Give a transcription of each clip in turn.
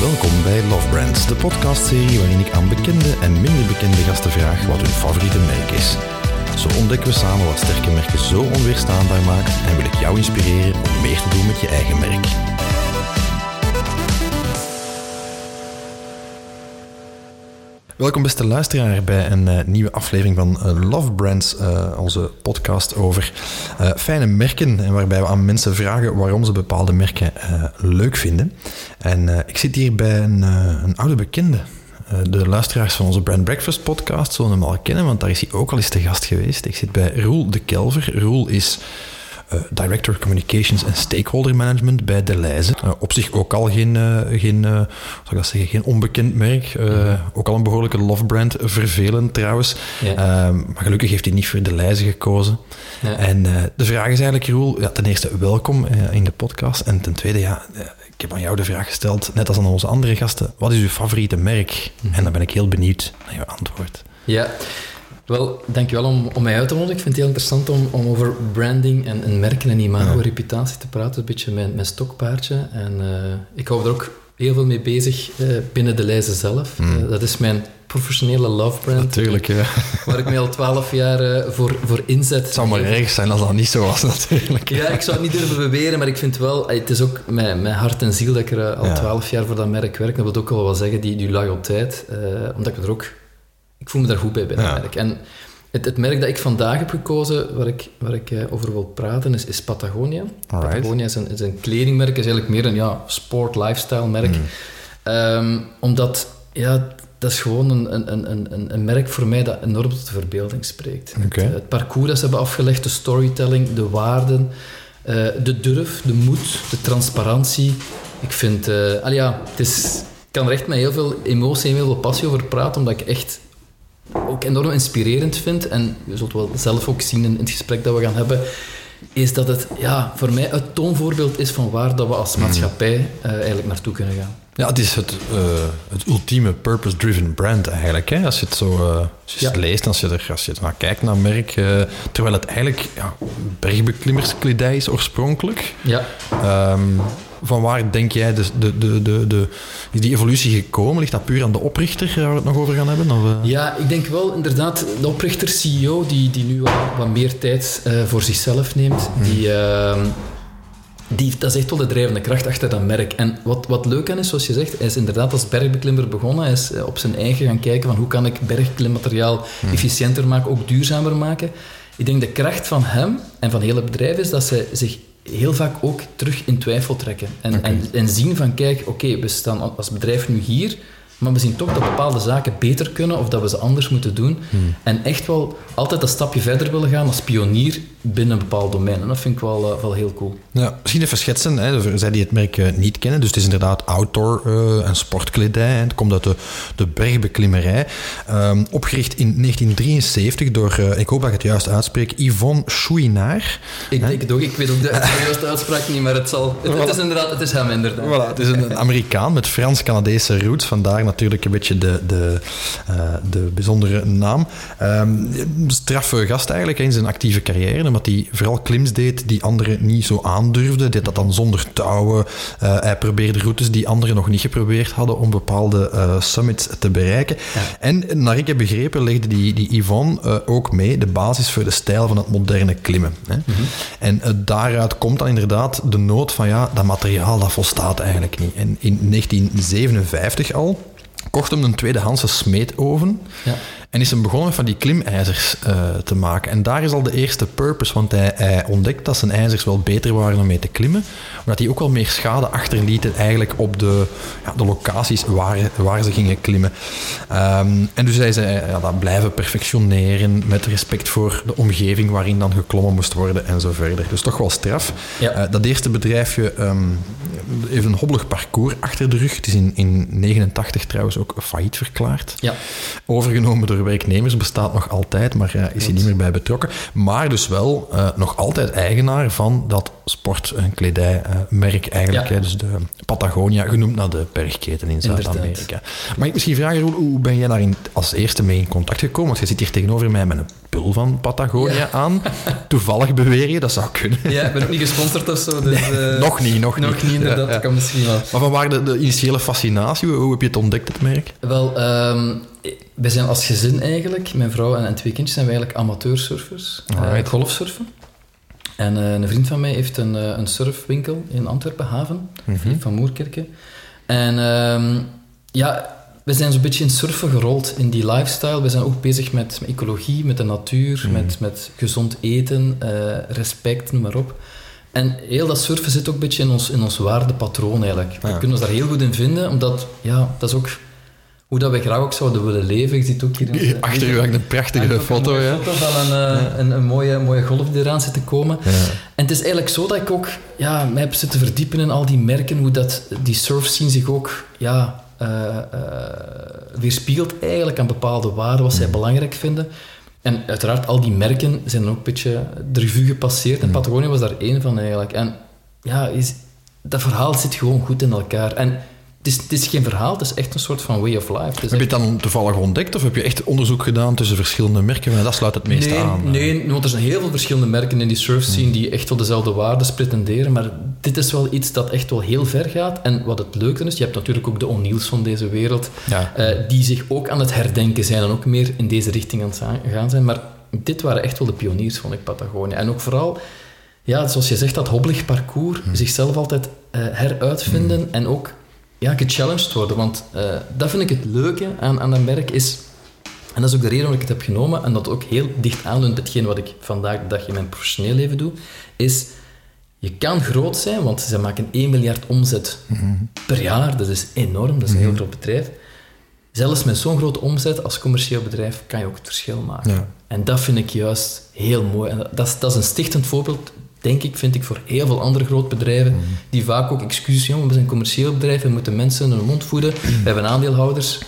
Welkom bij Love Brands, de podcastserie waarin ik aan bekende en minder bekende gasten vraag wat hun favoriete merk is. Zo ontdekken we samen wat sterke merken zo onweerstaanbaar maakt en wil ik jou inspireren om meer te doen met je eigen merk. Welkom beste luisteraar bij een uh, nieuwe aflevering van uh, Love Brands, uh, onze podcast over fijne merken en waarbij we aan mensen vragen waarom ze bepaalde merken leuk vinden. En ik zit hier bij een, een oude bekende. de luisteraars van onze Brand Breakfast podcast zullen hem al kennen, want daar is hij ook al eens te gast geweest. Ik zit bij Roel de Kelver. Roel is Director Communications en Stakeholder Management bij Deleuze. Uh, op zich ook al geen, geen, zou ik dat zeggen, geen onbekend merk. Mm-hmm. Ook al een behoorlijke love brand. Vervelend trouwens. Ja. Ehm, maar gelukkig heeft hij niet voor Deleuze gekozen. Ja. En de vraag is eigenlijk, Roel, ja, ten eerste welkom in de podcast. En ten tweede, ja, ik heb aan jou de vraag gesteld, net als aan onze andere gasten, wat is uw favoriete merk? Mm-hmm. En dan ben ik heel benieuwd naar jouw antwoord. Ja, wel, dankjewel om, om mij uit te nodigen. Ik vind het heel interessant om, om over branding en, en merken en imago-reputatie te praten. Een beetje mijn, mijn stokpaardje. En uh, ik hou er ook heel veel mee bezig uh, binnen de lijzen zelf. Mm. Uh, dat is mijn professionele love brand. Natuurlijk, ja. Waar ik mij al twaalf jaar voor, voor inzet. Het zou maar erg zijn als dat niet zo was, natuurlijk. Ja, ik zou het niet durven beweren, maar ik vind wel... Het is ook mijn, mijn hart en ziel dat ik er al twaalf jaar voor dat merk werk. Dat wil ook wel wat zeggen, die, die loyaliteit. omdat ik er ook ik voel me daar goed bij bij dat merk. En het, het, merk dat ik vandaag heb gekozen, waar ik, waar ik uh, over wil praten, is, is Patagonia. Alright. Patagonia is een, is een kledingmerk, is eigenlijk meer een ja, sport-lifestyle merk. Mm. Um, omdat, ja, dat is gewoon een, een, een, een, merk voor mij dat enorm tot de verbeelding spreekt. Okay. Het, het, parcours dat ze hebben afgelegd, de storytelling, de waarden, uh, de durf, de moed, de transparantie. Ik vind, uh, al ja, het is, ik kan er echt met heel veel emotie en heel veel passie over praten, omdat ik echt ook enorm inspirerend vind, en je zult wel zelf ook zien in, het gesprek dat we gaan hebben, is dat het ja, voor mij het toonvoorbeeld is van waar dat we als mm. maatschappij uh, eigenlijk naartoe kunnen gaan. Ja, het is het, uh, het ultieme purpose-driven brand eigenlijk. Hè? Als je het zo uh, als je ja. het leest, als je er, als je naar kijkt naar merk, terwijl het eigenlijk ja, bergbeklimmerskledij is oorspronkelijk. Ja. Um, van waar denk jij, de, de, de, de, de, is die evolutie gekomen? Ligt dat puur aan de oprichter, waar we het nog over gaan hebben? Of, uh? Ja, ik denk wel inderdaad, de oprichter, CEO, die, die nu wat, wat meer tijd uh, voor zichzelf neemt, mm. die, uh, die, dat is echt wel de drijvende kracht achter dat merk. En wat, wat leuk aan is, zoals je zegt, hij is inderdaad als bergbeklimmer begonnen. Hij is op zijn eigen gaan kijken van hoe kan ik bergklimmateriaal mm. efficiënter maken, ook duurzamer maken. Ik denk de kracht van hem en van het hele bedrijf is dat ze zich heel vaak ook terug in twijfel trekken. En, okay. en, en, zien van, kijk, oké, okay, we staan als bedrijf nu hier, maar we zien toch dat bepaalde zaken beter kunnen of dat we ze anders moeten doen. Hmm. En echt wel altijd een stapje verder willen gaan als pionier binnen een bepaald domein. En dat vind ik wel, uh, wel heel cool. Ja, misschien even schetsen, hè, voor zij die het merk uh, niet kennen. Dus het is inderdaad outdoor uh, en sportkledij. Het komt uit de, de bergbeklimmerij. Um, opgericht in 1973 door, ik hoop dat ik het juist uitspreek, Yvonne Chouinard. Ik denk het ook, ik weet ook de, de juiste uitspraak niet, maar het, zal, het, het, is inderdaad, het is hem inderdaad. Voilà, het is een Amerikaan met Frans-Canadese roots, vandaar natuurlijk een beetje de, de, de bijzondere naam. Um, straffe gast eigenlijk in zijn actieve carrière omdat hij vooral klims deed die anderen niet zo aandurfden. Deed dat dan zonder touwen. Uh, hij probeerde routes die anderen nog niet geprobeerd hadden om bepaalde uh, summits te bereiken. Ja. En naar ik heb begrepen legde die, die Yvonne uh, ook mee de basis voor de stijl van het moderne klimmen. Hè. Mm -hmm. En daaruit komt dan inderdaad de nood van ja, dat materiaal dat volstaat eigenlijk niet. En in 1957 al kocht hem een tweedehandse smeedoven. Ja. En is hem begonnen van die klimijzers uh, te maken. En daar is al de eerste purpose, want hij, hij, ontdekt dat zijn ijzers wel beter waren om mee te klimmen. Omdat die ook wel meer schade achterlieten eigenlijk op de, ja, de locaties waar, waar ze gingen klimmen. Um, en dus hij zei, ja, dat blijven perfectioneren met respect voor de omgeving waarin dan geklommen moest worden en zo verder. Dus toch wel straf. Ja. Uh, dat eerste bedrijfje um, heeft een hobbelig parcours achter de rug. Het is in 1989 trouwens ook failliet verklaard. Ja. Overgenomen door voor werknemers bestaat nog altijd, maar uh, is hij niet meer bij betrokken. Maar dus wel uh, nog altijd eigenaar van dat sport- en kledijmerk eigenlijk. Ja. Hè, dus de Patagonia, genoemd naar de bergketen in Zuid-Amerika. Mag ik misschien vragen, Roel, hoe ben jij daar in, als eerste mee in contact gekomen? Want je zit hier tegenover mij met een pul van Patagonia aan. Toevallig beweer je, dat zou kunnen. Ja, ik ben ook niet gesponsord of zo. Dus, nee, nog niet, nog, nog niet. inderdaad, ja, kan misschien wel. Maar van waar de, de initiële fascinatie? Hoe heb je het ontdekt, het merk? Wel, um, wij zijn als gezin eigenlijk, mijn vrouw en, en twee kindjes, zijn wij eigenlijk amateursurfers. Uh, golfsurfen. En uh, een vriend van mij heeft een, uh, een surfwinkel in Antwerpen, Haven, mm -hmm. van Moerkerke. En um, ja, we zijn zo'n beetje in surfen gerold, in die lifestyle. We zijn ook bezig met, met ecologie, met de natuur, mm. met, met gezond eten, respect, noem maar op. En heel dat surfen zit ook een beetje in ons, in ons waardepatroon eigenlijk. We kunnen ons daar heel goed in vinden, omdat ja, dat is ook hoe dat we graag ook zouden willen leven. Je ziet ook hier... Een, Achter u hangt een prachtige foto. Een ja. foto van een, uh, een, een, mooie, mooie golf die eraan zit te komen. Ja. En het is eigenlijk zo dat ik ook ja, mij heb zitten verdiepen in al die merken, hoe dat, die surfscene zich ook ja, uh, uh, weerspiegelt eigenlijk aan bepaalde waarden, wat zij mm. belangrijk vinden. En uiteraard, al die merken zijn ook een beetje de revue gepasseerd. En mm. Patagonia was daar één van eigenlijk. En ja, is, dat verhaal zit gewoon goed in elkaar. En is, het is geen verhaal, het is echt een soort van way of life. Heb je het dan toevallig ontdekt of heb je echt onderzoek gedaan tussen verschillende merken? En dat sluit het meest aan. Nee, want er zijn heel veel verschillende merken in die surf scene die echt wel dezelfde waarden pretenderen. Maar dit is wel iets dat echt wel heel ver gaat. En wat het leuke is, je hebt natuurlijk ook de O'Neills van deze wereld, ja. uh, die zich ook aan het herdenken zijn en ook meer in deze richting aan het gaan zijn. Maar dit waren echt wel de pioniers, vond ik, Patagonia. En ook vooral, ja, zoals je zegt, dat hobbelig parcours, mm. zichzelf altijd uh, heruitvinden mm. en ook ja, gechallenged worden. Want uh, dat vind ik het leuke aan, aan dat merk, is... En dat is ook de reden waarom ik het heb genomen, en dat ook heel dicht aanleunt hetgeen wat ik vandaag de dag in mijn professioneel leven doe, is... Je kan groot zijn, want ze maken 1 miljard omzet per jaar. Dat is enorm, dat is een heel groot bedrijf. Zelfs met zo'n grote omzet als commercieel bedrijf kan je ook het verschil maken. Ja. En dat vind ik juist heel mooi. En dat, is, dat is een stichtend voorbeeld denk ik, vind ik voor heel veel andere grootbedrijven, mm. die vaak ook excuses, jongen, we zijn commercieel bedrijf, we moeten mensen hun mond voeden, we hebben aandeelhouders.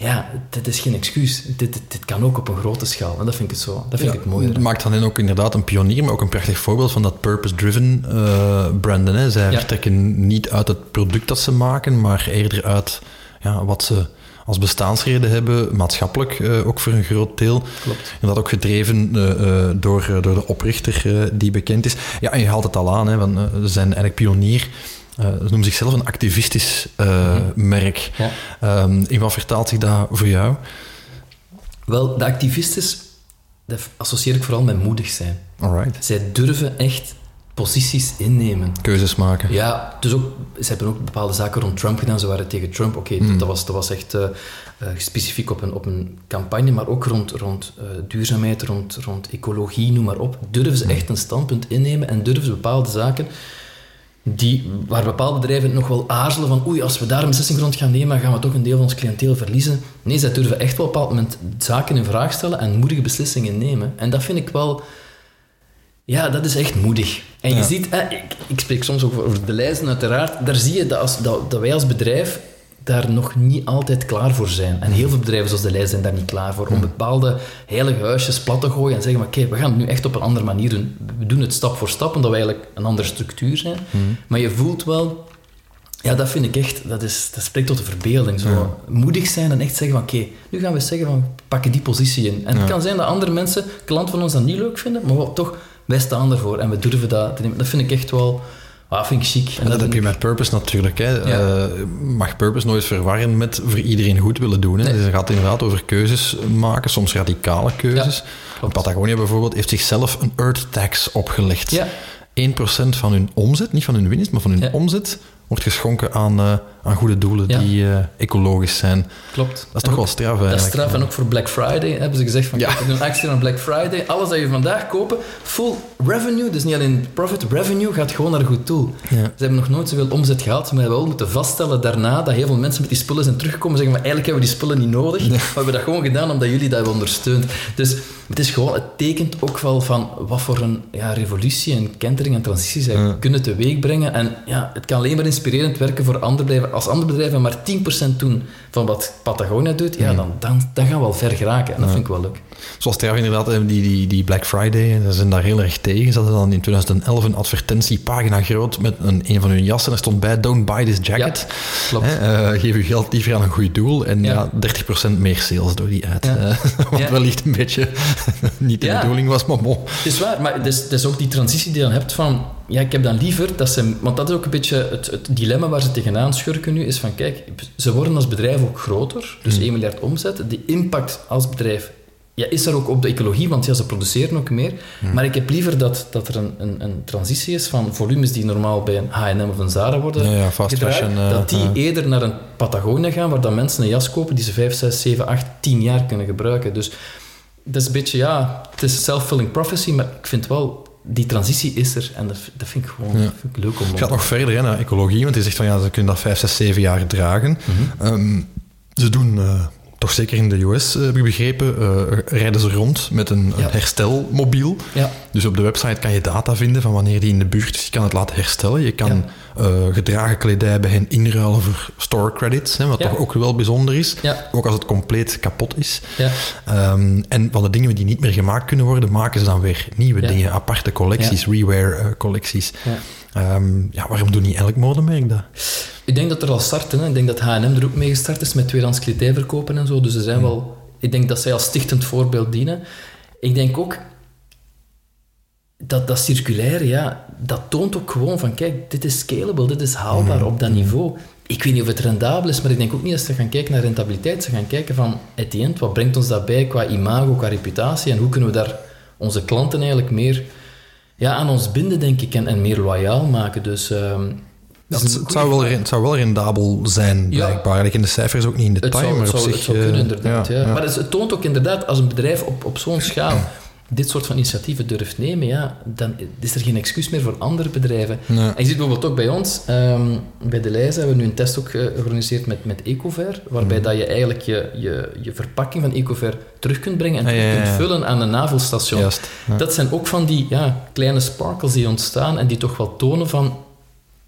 Ja, dit is geen excuus. Dit, dit, kan ook op een grote schaal. En dat vind ik het zo. Dat vind ja, ik het mooie. Het maakt dan ook inderdaad een pionier, maar ook een prachtig voorbeeld van dat purpose-driven uh, branden. Hè. Zij ja. vertrekken niet uit het product dat ze maken, maar eerder uit ja, wat ze als bestaansreden hebben, maatschappelijk uh, ook voor een groot deel. Klopt. En dat ook gedreven uh, door, door de oprichter die bekend is. Ja, en je haalt het al aan, hè, ze zijn eigenlijk pionier. ze noemen zichzelf een activistisch mm-hmm. merk. Ja. Um, in wat vertaalt zich dat voor jou? Wel, de activistisch, dat associeer ik vooral met moedig zijn. Alright. Zij durven echt posities innemen. Keuzes maken. Ja, dus ook, ze hebben ook bepaalde zaken rond Trump gedaan. Ze waren tegen Trump. Oké, okay, mm. dat, was, dat was echt uh, uh, specifiek op een, op een campagne, maar ook rond, rond uh, duurzaamheid, rond, rond ecologie, noem maar op. Durven ze mm. echt een standpunt innemen en durven ze bepaalde zaken die, waar bepaalde bedrijven nog wel aarzelen van oei, als we daar een beslissing rond gaan nemen, gaan we toch een deel van ons cliënteel verliezen. Nee, zij durven echt wel op een bepaald moment zaken in vraag stellen en moedige beslissingen nemen. En dat vind ik wel ja, dat is echt moedig. En je ziet, ik, ik, spreek soms ook over de lijsten uiteraard, daar zie je dat, als, dat, dat, wij als bedrijf daar nog niet altijd klaar voor zijn. En heel veel bedrijven zoals de lijst zijn daar niet klaar voor. Om bepaalde heilige huisjes plat te gooien en zeggen, oké, we gaan het nu echt op een andere manier doen. We doen het stap voor stap, omdat we eigenlijk een andere structuur zijn. Hmm. Maar je voelt wel, ja, dat vind ik echt, dat, is, dat spreekt tot de verbeelding. Zo moedig zijn en echt zeggen van, oké, nu gaan we zeggen van, pakken die positie in. En het kan zijn dat andere mensen, klanten van ons dat niet leuk vinden, maar wat toch wij staan ervoor en we durven dat te nemen. Dat vind ik echt wel... Ah, vind ik chic. En, dat, heb je met purpose natuurlijk. Hè. Ja. Uh, mag purpose nooit verwarren met voor iedereen goed willen doen. Hè. Nee. Dus het gaat inderdaad over keuzes maken, soms radicale keuzes. Ja, Patagonia bijvoorbeeld heeft zichzelf een Earth Tax opgelegd. Ja. 1% van hun omzet, niet van hun winst, maar van hun omzet, wordt geschonken aan, uh, aan goede doelen die uh, ecologisch zijn. Klopt. Dat is toch wel straf Dat is straf. En ook voor Black Friday hebben ze gezegd van ja. we doen actie aan Black Friday. Alles dat je vandaag kopen, full revenue, dus niet alleen profit, revenue gaat gewoon naar een goed doel. Ja. Ze hebben nog nooit zoveel omzet gehad, maar we wel moeten vaststellen daarna dat heel veel mensen met die spullen zijn teruggekomen en zeggen van eigenlijk hebben we die spullen niet nodig, maar we hebben dat gewoon gedaan omdat jullie dat hebben ondersteund. Dus het is gewoon, het tekent ook wel van wat voor een ja, revolutie en kentering en transitie zij ja. kunnen teweeg brengen. En ja, het kan alleen maar inspireren inspirerend werken voor andere bedrijven. Als andere bedrijven maar 10% doen van wat Patagonia doet, ja, dan, dan, dan gaan we al ver geraken. En dat vind ik wel leuk. Zoals trouwens inderdaad, eh, die, die, die Black Friday, ze zijn daar heel erg tegen. Ze hadden dan in 2011 een advertentiepagina groot met een, een van hun jassen. Er stond bij, don't buy this jacket. Ja, klopt. Hè, uh, geef uw geld liever aan een goed doel. En ja, ja 30% meer sales door die. Uh, wat wellicht een beetje niet de bedoeling was, maar bon. Het is waar, maar het is, het is ook die transitie die je dan hebt van... Ja, ik heb dan liever dat ze... Want dat is ook een beetje het, het dilemma waar ze tegenaan schurken nu, is van kijk, ze worden als bedrijf ook groter, dus mm. 1 miljard omzet. De impact als bedrijf ja, is er ook op de ecologie, want ja, ze produceren ook meer. Hmm. Maar ik heb liever dat, dat er een, een, een, transitie is van volumes die normaal bij een H&M of een Zara worden ja, ja, fast gedraaid, fashion, uh, dat die uh, eerder naar een Patagonia gaan, waar dan mensen een jas kopen die ze 5, 6, 7, 8, 10 jaar kunnen gebruiken. Dus dat is een beetje, ja, het is self-fulfilling prophecy, maar ik vind wel die transitie is er en dat, dat vind ik gewoon ja. vind ik leuk om... Het gaat nog verder hè, naar ecologie, want je zegt van ja, ze kunnen dat 5, 6, 7 jaar dragen. Mm -hmm. um, ze doen... Uh, toch zeker in de US, heb ik begrepen, uh, rijden ze rond met een, ja. een herstelmobiel. Ja. Dus op de website kan je data vinden van wanneer die in de buurt is. Je kan het laten herstellen. Je kan ja. uh, gedragen kledij bij hen inruilen voor store credits, hè, wat toch ook wel bijzonder is. Ook als het compleet kapot is. Um, en van de dingen die niet meer gemaakt kunnen worden, maken ze dan weer nieuwe dingen, aparte collecties, rewear uh, collecties. Um, ja, waarom doet niet elk modemerk dat? Ik denk dat er al starten. Hè. Ik denk dat H&M er ook mee gestart is met tweedehands kledij verkopen en zo. Dus ze zijn hmm. wel... Ik denk dat zij als stichtend voorbeeld dienen. Ik denk ook dat dat circulaire, ja, dat toont ook gewoon van, kijk, dit is scalable, dit is haalbaar hmm. op dat niveau. Ik weet niet of het rendabel is, maar ik denk ook niet dat ze gaan kijken naar rentabiliteit. Ze gaan kijken van, at the end, wat brengt ons dat bij qua imago, qua reputatie en hoe kunnen we daar onze klanten eigenlijk meer ja, aan ons binden, denk ik, en, en meer loyaal maken. Dus... Um, dat het, het, zou wel, het zou wel rendabel zijn, blijkbaar. Ja. in de cijfers ook niet in detail, zou, maar op zou, zich... Het zou kunnen, inderdaad, ja, ja. Maar het, het, toont ook inderdaad, als een bedrijf op, op zo'n schaal dit soort van initiatieven durft nemen, ja, dan is er geen excuus meer voor andere bedrijven. Nee. En je ziet bijvoorbeeld ook bij ons, um, bij de Leijs hebben we nu een test ook georganiseerd met, met Ecover, waarbij mm. dat je eigenlijk je, je, je verpakking van Ecover terug kunt brengen en terug ja, ja, ja. kunt vullen aan een navelstation. Juist, dat zijn ook van die ja, kleine sparkles die ontstaan en die toch wel tonen van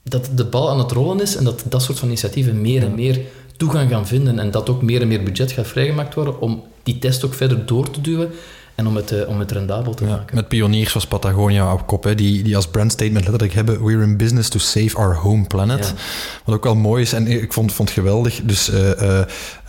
dat de bal aan het rollen is en dat dat soort van initiatieven meer en meer toegang gaan vinden en dat ook meer en meer budget gaat vrijgemaakt worden om die test ook verder door te duwen en om het, uh, om het rendabel te ja, maken. Met pioniers zoals Patagonia op kop, hè, die, die als brandstatement letterlijk hebben: We're in business to save our home planet. Ja. Wat ook wel mooi is en ik vond, vond het geweldig. Dus uh, uh,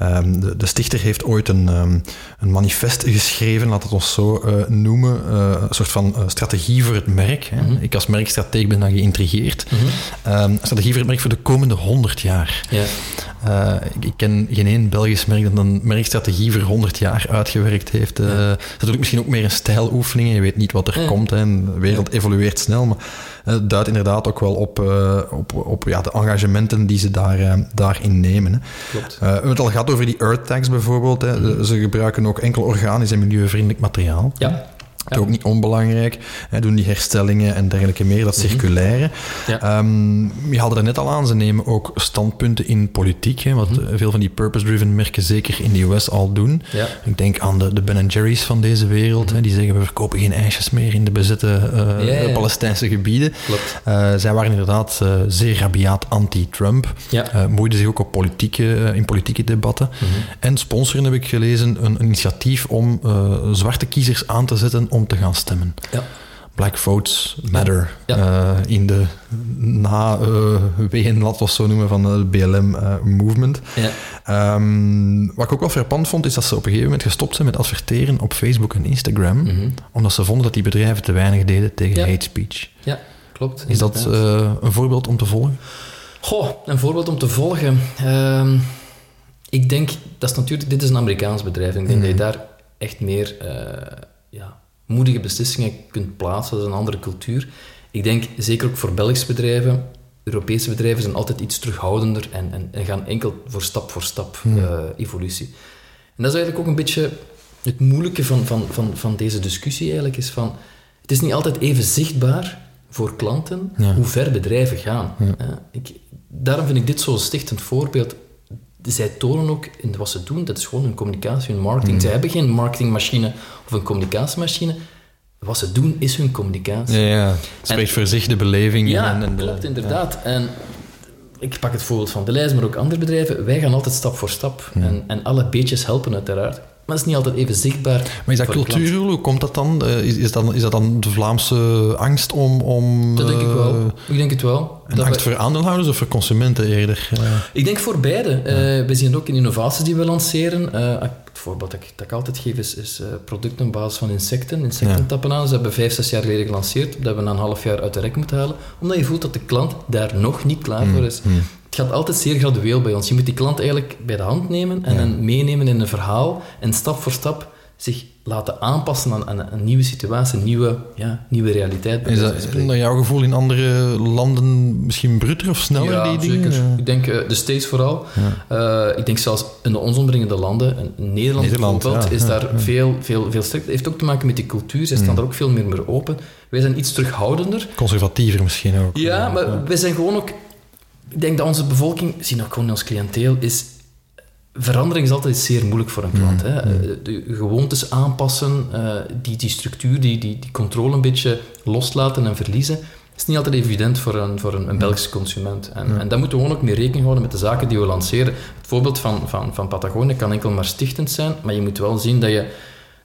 um, de, de, stichter heeft ooit een, um, een manifest geschreven, laat het ons zo noemen. een soort van strategie voor het merk. Hè. Mhm. Mm -hmm. Ik als merkstratege ben dan geïntrigeerd. Mm -hmm. um, strategie voor het merk voor de komende 100 jaar. Ja. Uh, ik, ik, ken geen één Belgisch merk dat een merkstrategie voor 100 jaar uitgewerkt heeft. Uh, ja. Dat is natuurlijk misschien ook meer een stijloefening. Je weet niet wat er Ja. komt. Hè. De wereld evolueert snel. Maar uh, het duidt inderdaad ook wel op, uh, op, op ja, de engagementen die ze daar, daarin nemen. Hè. Klopt. we hebben het al gehad over die Earth Tags bijvoorbeeld. Hè. Mhm. Ze gebruiken ook enkel organisch en milieuvriendelijk materiaal. Ja. Ja. Ook niet onbelangrijk. Hè, doen die herstellingen en dergelijke meer, dat circulaire. Ja. Um, je haalde er net al aan, ze nemen ook standpunten in politiek. Hè, wat Mhm. veel van die purpose-driven merken zeker in de US al doen. Ja. Ik denk aan de, de Ben Jerry's van deze wereld. Hè, die zeggen, we verkopen geen ijsjes meer in de bezette uh, Mhm. Ja. Palestijnse gebieden. Klopt. Uh, zij waren inderdaad uh, zeer rabiaat anti-Trump. Ja. moeiden zich ook op politieke, in politieke debatten. Mhm. En sponsoren, heb ik gelezen, een initiatief om zwarte kiezers aan te zetten om te gaan stemmen. Ja. Black Votes Matter. Ja. Uh, in de na-WN, laten we het zo noemen, van de BLM-movement. Ja. Um, wat ik ook wel frappant vond, is dat ze op een gegeven moment gestopt zijn met adverteren op Facebook en Instagram, mm -hmm. omdat ze vonden dat die bedrijven te weinig deden tegen Ja. hate speech. Ja, klopt. Is dat uh, een voorbeeld om te volgen? Goh, een voorbeeld om te volgen. Um, ik denk, dat is natuurlijk, dit is een Amerikaans bedrijf. Ik denk Mhm. dat je daar echt meer uh, ja, moedige beslissingen kunt plaatsen. Dat is een andere cultuur. Ik denk, zeker ook voor Belgische bedrijven, Europese bedrijven zijn altijd iets terughoudender en, en, en gaan enkel voor stap voor stap Mhm. uh, evolutie. En dat is eigenlijk ook een beetje het moeilijke van, van, van, van deze discussie eigenlijk, is van, het is niet altijd even zichtbaar voor klanten Ja. hoe ver bedrijven gaan. Ja. Uh, ik, daarom vind ik dit zo'n stichtend voorbeeld. Zij tonen ook in wat ze doen, dat is gewoon hun communicatie, hun marketing. Mm. Zij hebben geen marketingmachine of een communicatiemachine. Wat ze doen is hun communicatie. Ja, ja. het spreekt voor zich de beleving. Ja, en, en de, klopt, inderdaad. En ik pak het voorbeeld van de lijst, maar ook andere bedrijven, wij gaan altijd stap voor stap. En, en alle beetjes helpen uiteraard. Maar het is niet altijd even zichtbaar. Maar is dat cultuur? Hoe komt dat dan? Eh, is, is, dat, is dat dan de Vlaamse angst om... om dat denk ik wel. Eh, ik denk het wel. Een angst voor aandeelhouders of voor consumenten eerder? Uh. Ik denk voor beide. Uh, we zien ook in innovaties die we lanceren. het voorbeeld dat ik, dat ik altijd geef is, is producten op basis van insecten. Insectentappen aan. Ze hebben vijf, zes jaar geleden gelanceerd. Dat hebben we na een half jaar uit de rek moeten halen. Omdat je voelt dat de klant daar nog niet klaar voor is. Mm het gaat altijd zeer gradueel bij ons. Je moet die klant eigenlijk bij de hand nemen en dan meenemen in een verhaal en stap voor stap zich laten aanpassen aan, een nieuwe situatie, een nieuwe, ja, nieuwe realiteit. Is dat naar jouw gevoel in andere landen misschien bruter of sneller, ja, die dingen? Zeker. Ik denk uh, de States vooral. Uh, ik denk zelfs in de ons omringende landen, Nederland, Nederland bijvoorbeeld, is daar veel, veel, veel sterker. Het heeft ook te maken met die cultuur. Zij staan mm. daar ook veel meer, meer open. Wij zijn iets terughoudender. Conservatiever misschien ook. Ja, maar wij zijn gewoon ook ik denk dat onze bevolking, zien ook gewoon ons cliënteel, is... Verandering is altijd zeer moeilijk voor een klant. Mm, hè. Mm. De gewoontes aanpassen, uh, die, die structuur, die, die, die controle een beetje loslaten en verliezen, is niet altijd evident voor een, voor een, een Belgische consument. En, en daar moeten we gewoon ook mee rekening houden met de zaken die we lanceren. Het voorbeeld van, van, van Patagonia kan enkel maar stichtend zijn, maar je moet wel zien dat je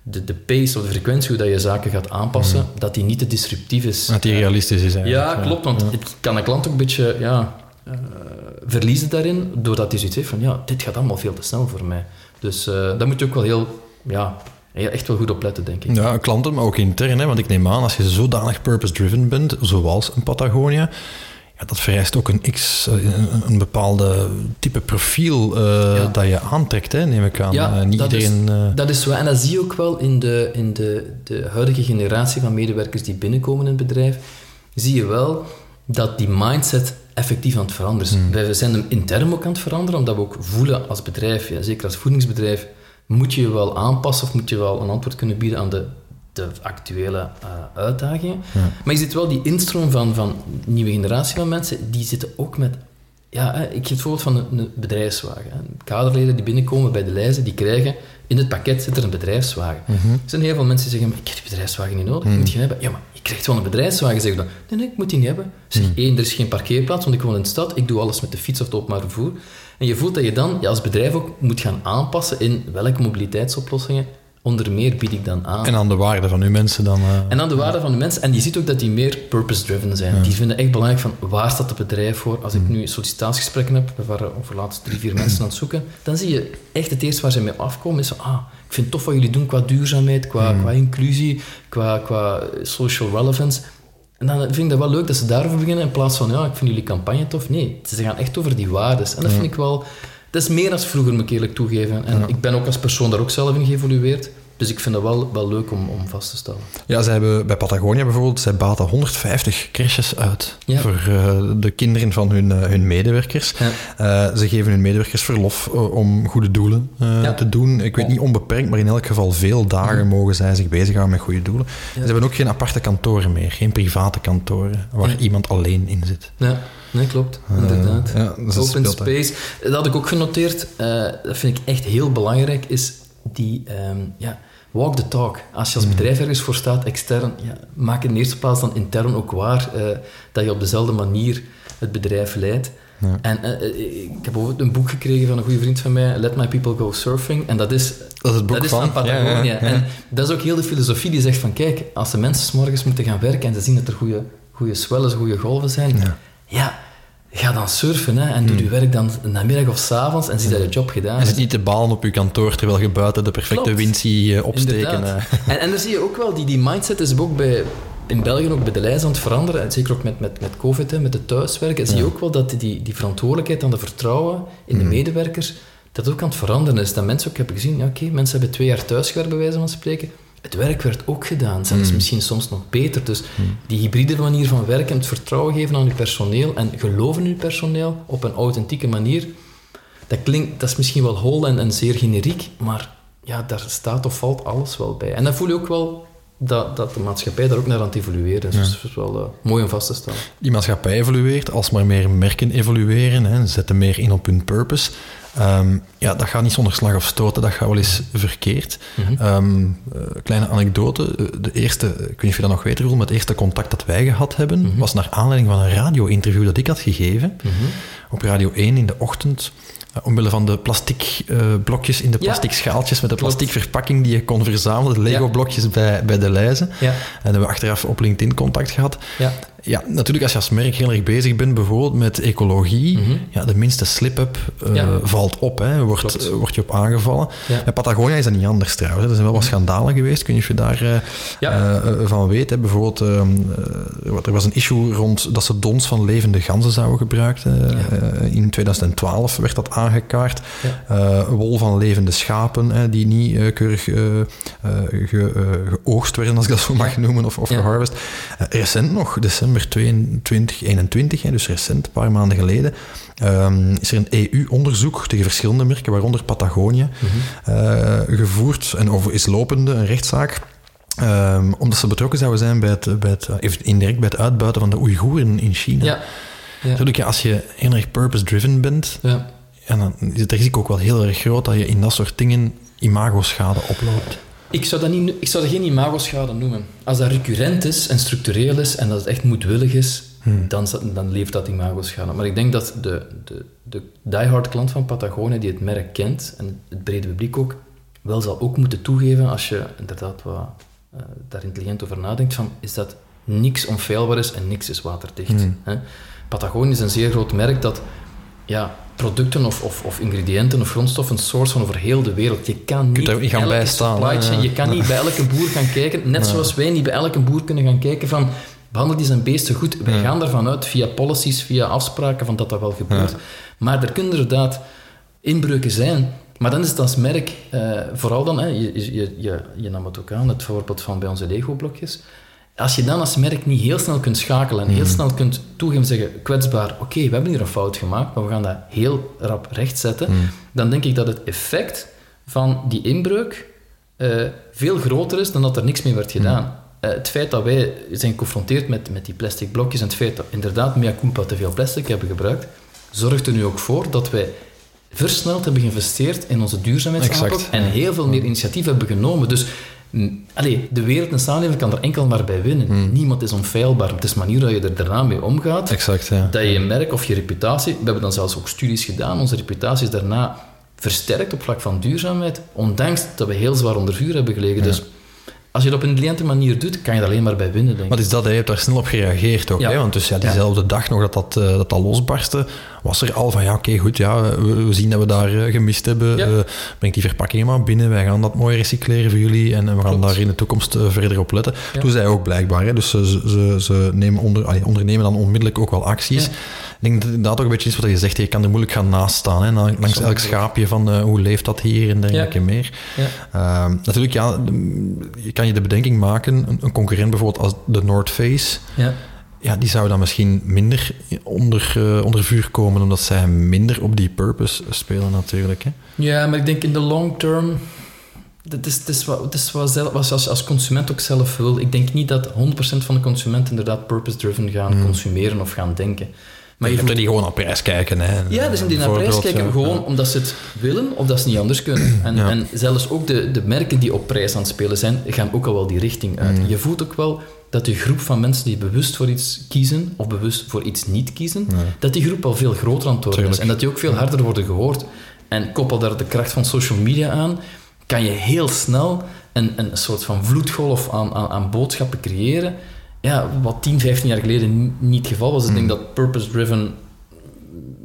de, de pace of de frequentie hoe dat je zaken gaat aanpassen, dat die niet te disruptief is. Dat die realistisch is eigenlijk. Ja, klopt, want het kan een klant ook een beetje... Ja, uh, verliezen daarin, doordat hij zoiets heeft van, ja, dit gaat allemaal veel te snel voor mij. Dus uh, daar moet je ook wel heel, ja, echt wel goed op letten, denk ik. Ja, klanten, maar ook intern, hè, want ik neem aan, als je zodanig purpose-driven bent, zoals een Patagonia, ja, dat vereist ook een X, eh, een, een bepaalde type profiel uh, dat je aantrekt, hè, neem ik aan. Ja, niet dat, iedereen, is, dat is waar. En dat zie je ook wel in, de, in de, de huidige generatie van medewerkers die binnenkomen in het bedrijf. Zie je wel dat die mindset effectief aan het veranderen. Hmm. Wij zijn hem intern ook aan het veranderen, omdat we ook voelen als bedrijf, ja, zeker als voedingsbedrijf, moet je je wel aanpassen of moet je wel een antwoord kunnen bieden aan de, de actuele uh, uitdagingen. Maar je ziet wel die instroom van, van nieuwe generatie van mensen, die zitten ook met... Ja, ik geef het voorbeeld van een, een bedrijfswagen. Kaderleden die binnenkomen bij de lijzen, die krijgen... In het pakket zit er een bedrijfswagen. Mhm. Er zijn heel veel mensen die zeggen, ik heb die bedrijfswagen niet nodig, mm ik moet je hebben. Ja, maar je krijgt gewoon een bedrijfswagen, zeg dan. Nee, nee, ik moet die niet hebben. Zeg, mm. één, er is geen parkeerplaats, want ik woon in de stad, ik doe alles met de fiets of het openbaar vervoer. En je voelt dat je dan ja, als bedrijf ook moet gaan aanpassen in welke mobiliteitsoplossingen onder meer bied ik dan aan. En aan de waarde van uw mensen dan. Uh, en aan de waarde van de mensen. En je ziet ook dat die meer purpose-driven zijn. Die vinden echt belangrijk van waar staat het bedrijf voor. Als ik nu sollicitatiegesprekken heb, we waren over laatst drie, vier mensen aan het zoeken, dan zie je echt het eerste waar ze mee afkomen is van, ah, ik vind het tof wat jullie doen qua duurzaamheid, qua, mm. qua inclusie, qua, qua social relevance. En dan vind ik dat wel leuk dat ze daarover beginnen in plaats van, ja, ik vind jullie campagne tof. Nee, ze gaan echt over die waardes. En dat vind ik wel... Dat is meer dan vroeger, moet ik eerlijk toegeven. En ik ben ook als persoon daar ook zelf in geëvolueerd. Dus ik vind dat wel, wel leuk om, om vast te stellen. Ja, ze hebben bij Patagonia bijvoorbeeld, zij baten 150 crèches uit voor uh, de kinderen van hun, uh, hun medewerkers. Ja. Uh, ze geven hun medewerkers verlof om goede doelen ja. te doen. Ik weet niet onbeperkt, maar in elk geval veel dagen mogen zij zich bezighouden met goede doelen. Ze hebben ook geen aparte kantoren meer, geen private kantoren waar iemand alleen in zit. Ja. Nee, klopt. Inderdaad. Ja, Open space. Dat had ik ook genoteerd. dat vind ik echt heel belangrijk. Is die um, ja, walk the talk. Als je als hmm. bedrijf ergens voor staat, extern, ja, maak in de eerste plaats dan intern ook waar uh, dat je op dezelfde manier het bedrijf leidt. Ja. En uh, ik heb bijvoorbeeld een boek gekregen van een goede vriend van mij, Let My People Go Surfing. En dat is, dat is, het boek dat is van, Patagonia. Ja, en dat is ook heel de filosofie die zegt van, kijk, als de mensen s morgens moeten gaan werken en ze zien dat er goede, goede swellen, goede golven zijn, ja Ga dan surfen hè, en doe hmm. je werk dan namiddag of s avonds en zie dat je job gedaan is. Je zit niet te balen op je kantoor terwijl je buiten de perfecte wind ziet uh, opsteken. En, en dan zie je ook wel, die, die mindset is ook bij, in België ook bij de lijst aan het veranderen. En zeker ook met, met, met COVID, hè, met het thuiswerken. zie je ook wel dat die, die verantwoordelijkheid en de vertrouwen in de hmm. medewerkers, dat ook aan het veranderen is. Dat mensen ook hebben gezien, ja oké, mensen hebben twee jaar thuisgewerkt bij wijze van spreken het werk werd ook gedaan, zelfs mm. misschien soms nog beter. Dus mm. die hybride manier van werken, het vertrouwen geven aan je personeel en geloven in je personeel op een authentieke manier, dat, klinkt, dat is misschien wel hol en, en zeer generiek, maar ja, daar staat of valt alles wel bij. En dan voel je ook wel dat, dat de maatschappij daar ook naar aan het evolueren is. Dus dat is wel uh, mooi om vast te stellen. Die maatschappij evolueert, als maar meer merken evolueren, hè, zetten meer in op hun purpose. Ehm, ja, dat gaat niet zonder slag of stoten, dat gaat wel eens verkeerd. Mhm. Ehm, eh, kleine anekdote, eh, de eerste, ik weet niet of je dat nog weet, Roel, maar het eerste contact dat wij gehad hebben, Mhm. was naar aanleiding van een radio-interview dat ik had gegeven, op Radio 1 in de ochtend, eh, omwille van de plastic eh, blokjes in de Ja. plastic schaaltjes met de Klopt. plastic verpakking die je kon verzamelen, de Lego-blokjes bij, bij de lijzen. Ja. En hebben we achteraf op LinkedIn contact gehad. Ja. Natuurlijk als je als merk heel erg bezig bent, bijvoorbeeld met ecologie, Mhm. ja, de minste slip-up eh, Ja. valt op, hè, wordt, eh, wordt je op aangevallen. Ja. Bij Patagonia is dat niet anders trouwens. hè. Er zijn wel wat schandalen geweest, niet of je daar eh, Ja. van weet. Hè. Bijvoorbeeld, ehm, eh, er was een issue rond dat ze dons van levende ganzen zouden gebruiken. Eh, in 2012 werd dat aangekaart. Wol van levende schapen, die niet keurig ge- geoogst werden, als ik dat zo mag noemen, of, of geharvest. Eh, recent nog, december 2021, hè, dus recent, een paar maanden geleden, ehm, is er een EU-onderzoek tegen verschillende merken, waaronder Patagonia, eh, gevoerd en over is lopende, een rechtszaak. ehm, omdat ze betrokken zouden zijn bij het, bij het, eh, indirect bij het uitbuiten van de Oeigoeren in China. Ja. Ja. Als je heel erg purpose-driven bent, Ja. ja, dan is het risico ook wel heel erg groot dat je in dat soort dingen imago-schade oploopt. Ik zou, dat niet, ik zou dat geen imagoschade noemen. Als dat recurrent is en structureel is en dat het echt moedwillig is, dan, is dat- dan leeft dat imagoschade. Maar ik denk dat de, de, de diehard klant van Patagonia, die het merk kent, en het brede publiek ook, wel zal ook moeten toegeven, als je inderdaad wat, eh, daar intelligent over nadenkt, van is dat niks onfeilbaar is en niks is waterdicht. Hè? Patagonia is een zeer groot merk dat ja, producten of, of, of ingrediënten of grondstoffen source van over heel de wereld. Je kan niet, niet gaan elke bijstaan, chain- je kan niet bij elke boer gaan kijken, net zoals wij niet bij elke boer kunnen gaan kijken van behandel die zijn beesten goed. Wij gaan ervan uit, via policies, via afspraken, van dat dat wel gebeurt. Maar er kunnen inderdaad inbreuken zijn. Maar dan is het als merk, eh, vooral dan, hè, je, je, je, je nam het ook aan, het voorbeeld van bij onze Lego-blokjes. Als je dan als merk niet heel snel kunt schakelen en heel snel kunt toegeven en zeggen, kwetsbaar, oké, we hebben hier een fout gemaakt, maar we gaan dat heel rap rechtzetten, dan denk ik dat het effect van die inbreuk eh, veel groter is dan dat er niks mee werd gedaan. Eh, het feit dat wij zijn geconfronteerd met, met die plastic blokjes en het feit dat inderdaad mea culpa te veel plastic hebben gebruikt, zorgt er nu ook voor dat wij versneld hebben geïnvesteerd in onze duurzaamheidsaanpak en heel veel meer initiatief hebben genomen. Dus mm, allee, de wereld en samenleving kan er enkel maar bij winnen. Niemand is onfeilbaar. Het is de manier dat je er daarna mee omgaat. Exact, ja. Dat je je merk of je reputatie... We hebben dan zelfs ook studies gedaan. Onze reputatie is daarna versterkt op vlak van duurzaamheid. Ondanks dat we heel zwaar onder vuur hebben gelegen. Dus als je dat op een intelligente manier doet, kan je er alleen maar bij winnen, denk ik. Maar het is dat, je hebt daar snel op gereageerd ook. Ja. Hè? Want dus ja, diezelfde dag nog dat dat, eh, dat dat losbarstte, was er al van, ja, oké, goed, ja, we, we zien dat we daar eh, gemist hebben. Ja. Eh, breng die verpakkingen maar binnen, wij gaan dat mooi recycleren voor jullie en, en we gaan Klopt. daar in de toekomst verder op letten. Toen zij ook blijkbaar, hè? dus ze, ze- ze, ze nemen onder, allee, ondernemen dan onmiddellijk ook wel acties. Ik denk dat inderdaad ook een beetje is wat je zegt, je kan er moeilijk gaan naast staan. Hè? Langs elk schaapje van eh, hoe leeft dat hier en dergelijke Ja. meer. Ja. Ehm, natuurlijk, ja, je kan je de bedenking maken, een, concurrent bijvoorbeeld als de North Face, Ja. ja, die zou dan misschien minder onder, eh, onder vuur komen, omdat zij minder op die purpose spelen natuurlijk. Hè? Ja, maar ik denk in de long term... Het is, wat, het is wat, zelf, wat als, als consument ook zelf wil. Ik denk niet dat 100% van de consumenten inderdaad purpose-driven gaan consumeren of gaan denken. Maar je voelt- er die gewoon naar prijs kijken. Hè? Ja, zijn die naar prijs kijken ja. gewoon omdat ze het willen of dat ze niet anders kunnen. En, Ja. en zelfs ook de, de merken die op prijs aan het spelen zijn, gaan ook al wel die richting uit. Je voelt ook wel dat die groep van mensen die bewust voor iets kiezen of bewust voor iets niet kiezen, dat die groep al veel groter aan het worden is. En dat die ook veel harder worden gehoord. En koppel daar de kracht van social media aan, kan je heel snel een, een soort van vloedgolf aan, aan, aan boodschappen creëren. Ja, wat 10, 15 jaar geleden ni- niet het geval was. Ik denk dat purpose-driven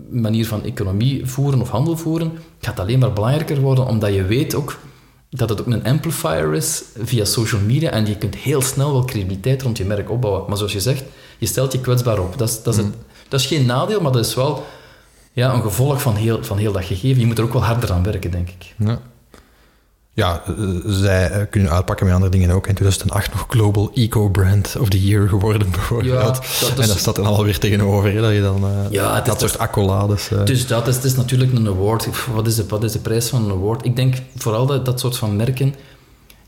manier van economie voeren of handel voeren gaat alleen maar belangrijker worden, omdat je weet ook dat het ook een amplifier is via social media en je kunt heel snel wel credibiliteit rond je merk opbouwen. Maar zoals je zegt, je stelt je kwetsbaar op. Dat is, dat is, het, dat is geen nadeel, maar dat is wel ja, een gevolg van heel, van heel dat gegeven. Je moet er ook wel harder aan werken, denk ik. Ja. Ja, eh, zij eh, kunnen uitpakken met andere dingen ook. In 2008 nog Global Eco Brand of the Year geworden, bijvoorbeeld. Ja, dat is- En dat staat er alweer tegenover, hè, dat je dan eh, Ja, dat soort accolades... Dus dat is, het is natuurlijk een award. Wat is, de, wat is de prijs van een award? Ik denk vooral dat dat soort van merken,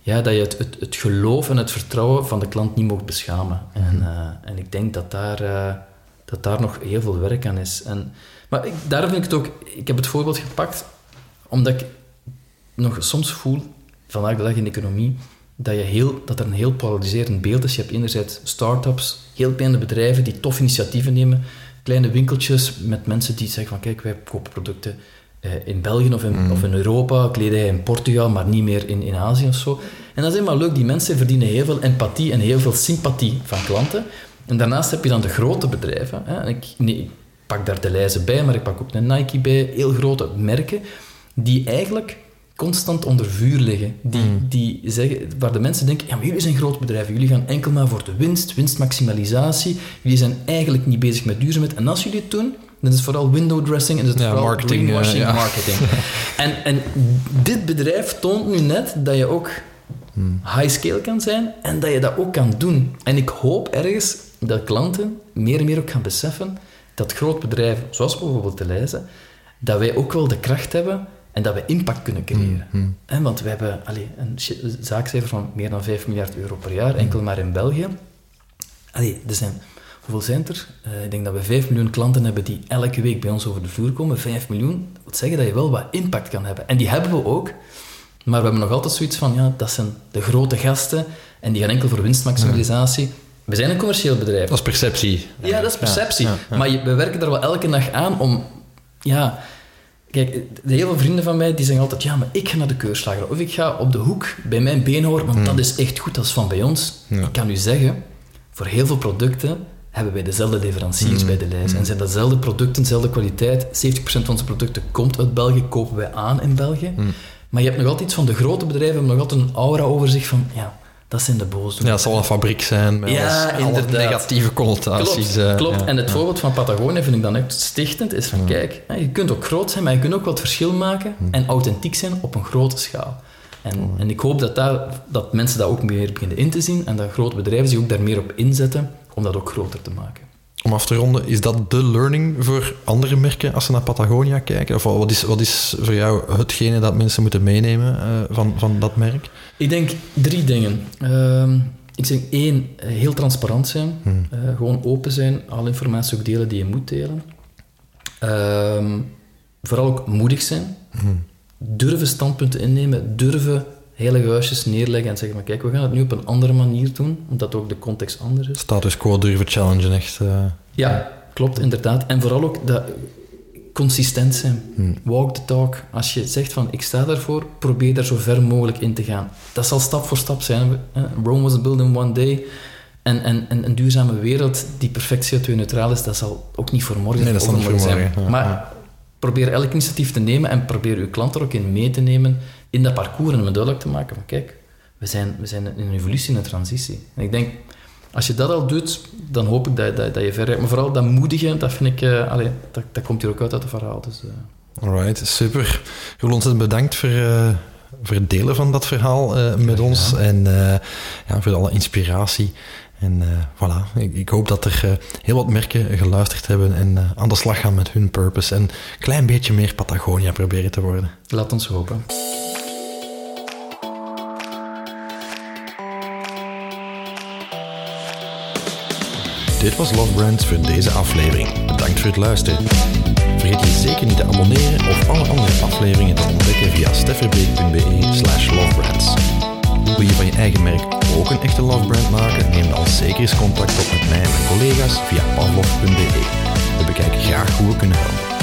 ja, dat je het, het, het geloof en het vertrouwen van de klant niet mocht beschamen. En, en ik denk dat daar, dat daar nog heel veel werk aan is. En, maar ik, daarom vind ik het ook... Ik heb het voorbeeld gepakt Omdat ik nog soms voel, vandaag de dag in de economie, dat, je heel, dat er een heel polariserend beeld is. Je hebt enerzijds start-ups, heel kleine bedrijven die tof initiatieven nemen, kleine winkeltjes met mensen die zeggen van kijk, wij kopen producten eh, in België of in, Mm. of in Europa, kledij in Portugal, maar niet meer in, in Azië of zo. En dat is helemaal leuk. Die mensen verdienen heel veel empathie en heel veel sympathie van klanten. En daarnaast heb je dan de grote bedrijven. Hè. Ik, nee, ik pak daar de lijzen bij, maar ik pak ook een Nike bij. Heel grote merken die eigenlijk constant onder vuur liggen. Die, die zeggen, waar de mensen denken, ja, maar jullie zijn groot bedrijven. Jullie gaan enkel maar voor de winst, winstmaximalisatie. Jullie zijn eigenlijk niet bezig met duurzaamheid. En als jullie het doen, dan is het vooral window dressing en is het Ja, vooral marketing, eh, greenwashing ja. marketing. en, en dit bedrijf toont nu net dat je ook high scale kan zijn en dat je dat ook kan doen. En ik hoop ergens dat klanten meer en meer ook gaan beseffen dat grootbedrijven, zoals bijvoorbeeld de Leijzen, dat wij ook wel de kracht hebben en dat we impact kunnen creëren. Hè, want we hebben allee, een zaakcijfer van meer dan 5 miljard euro per jaar, enkel maar in België. Allee, er zijn, hoeveel zijn er? Eh, ik denk dat we 5 miljoen klanten hebben die elke week bij ons over de vloer komen. 5 miljoen, dat wil zeggen dat je wel wat impact kan hebben. En die hebben we ook. Maar we hebben nog altijd zoiets van, ja, dat zijn de grote gasten en die gaan enkel voor winstmaximalisatie. We zijn een commercieel bedrijf. Dat is perceptie. Ja, dat is perceptie. Ja, ja. Maar je- we werken er wel elke dag aan om... Ja, kijk, de heel veel vrienden van mij die zeggen altijd... Ja, maar ik ga naar de keurslager. Of ik ga op de hoek bij mijn beenhouwer, want dat is echt goed, dat is van bij ons. Hmm. Ja. Ik kan u zeggen, voor heel veel producten hebben wij dezelfde leveranciers Hmm. bij de lijst. En zijn dezelfde producten, dezelfde kwaliteit. 70% van onze producten komt uit België, kopen wij aan in België. Hmm. Maar je hebt nog altijd iets van de grote bedrijven, hebben nog altijd een aura over zich van... Ja, dat zijn de boosdoeners. Ja, het zal een fabriek zijn met Ja, inderdaad. negatieve connotaties. Klopt, klopt. ja, en het ja. voorbeeld van Patagonia vind ik dan echt stichtend. Is van, kijk, hè, je kunt ook groot zijn, maar je kunt ook wat verschil maken en authentiek zijn op een grote schaal. En, en ik hoop dat, daar, dat mensen dat ook meer beginnen in te zien en dat grote bedrijven zich ook daar meer op inzetten om dat ook groter te maken. Om af te ronden, is dat de learning voor andere merken als ze naar Patagonia kijken? Of wat is, wat is voor jou hetgene dat mensen moeten meenemen eh, van, van dat merk? Ik denk drie dingen. Ehm, ik zeg één, eh, heel transparant zijn. Eh, gewoon open zijn, alle informatie ook delen die je moet delen. Ehm, vooral ook moedig zijn. Durven standpunten innemen, durven heilige huisjes neerleggen en zeggen, maar kijk, we gaan het nu op een andere manier doen, omdat ook de context anders is. Status quo durven challengen, echt. eh, Ja, klopt, inderdaad. En vooral ook dat consistent zijn. Walk the talk. Als je zegt van, ik sta daarvoor, probeer daar zo ver mogelijk in te gaan. Dat zal stap voor stap zijn. Rome was built in one day. En, en, en een duurzame wereld die perfect CO2-neutraal is, dat zal ook niet voor morgen Nee, dat zal niet voor zijn. morgen, ja, maar ja. probeer elk initiatief te nemen en probeer uw klant er ook in mee te nemen in dat parcours en om duidelijk te maken van, kijk, we zijn, we zijn in een evolutie en een transitie. En ik denk, als je dat al doet, dan hoop ik dat, dat, dat je ver rijdt. Maar vooral dat moedige, dat vind ik... allee, dat, dat komt hier ook uit uit het verhaal. Dus, eh. Alright, super. Roel, ontzettend bedankt voor, voor het delen van dat verhaal met ons. En ja, voor alle inspiratie. En eh, voilà, ik, ik hoop dat er heel wat merken geluisterd hebben en aan de slag gaan met hun purpose. En een klein beetje meer Patagonia proberen te worden. laat ons hopen. Dit was Love Brands voor deze aflevering. Bedankt voor het luisteren. Vergeet je zeker niet te abonneren of alle andere afleveringen te ontdekken via stefferbeek.be slash lovebrands. Wil je van je eigen merk ook een echte love brand maken? Neem dan zeker eens contact op met mij en mijn collega's via pavlov.be. We bekijken graag hoe we kunnen helpen.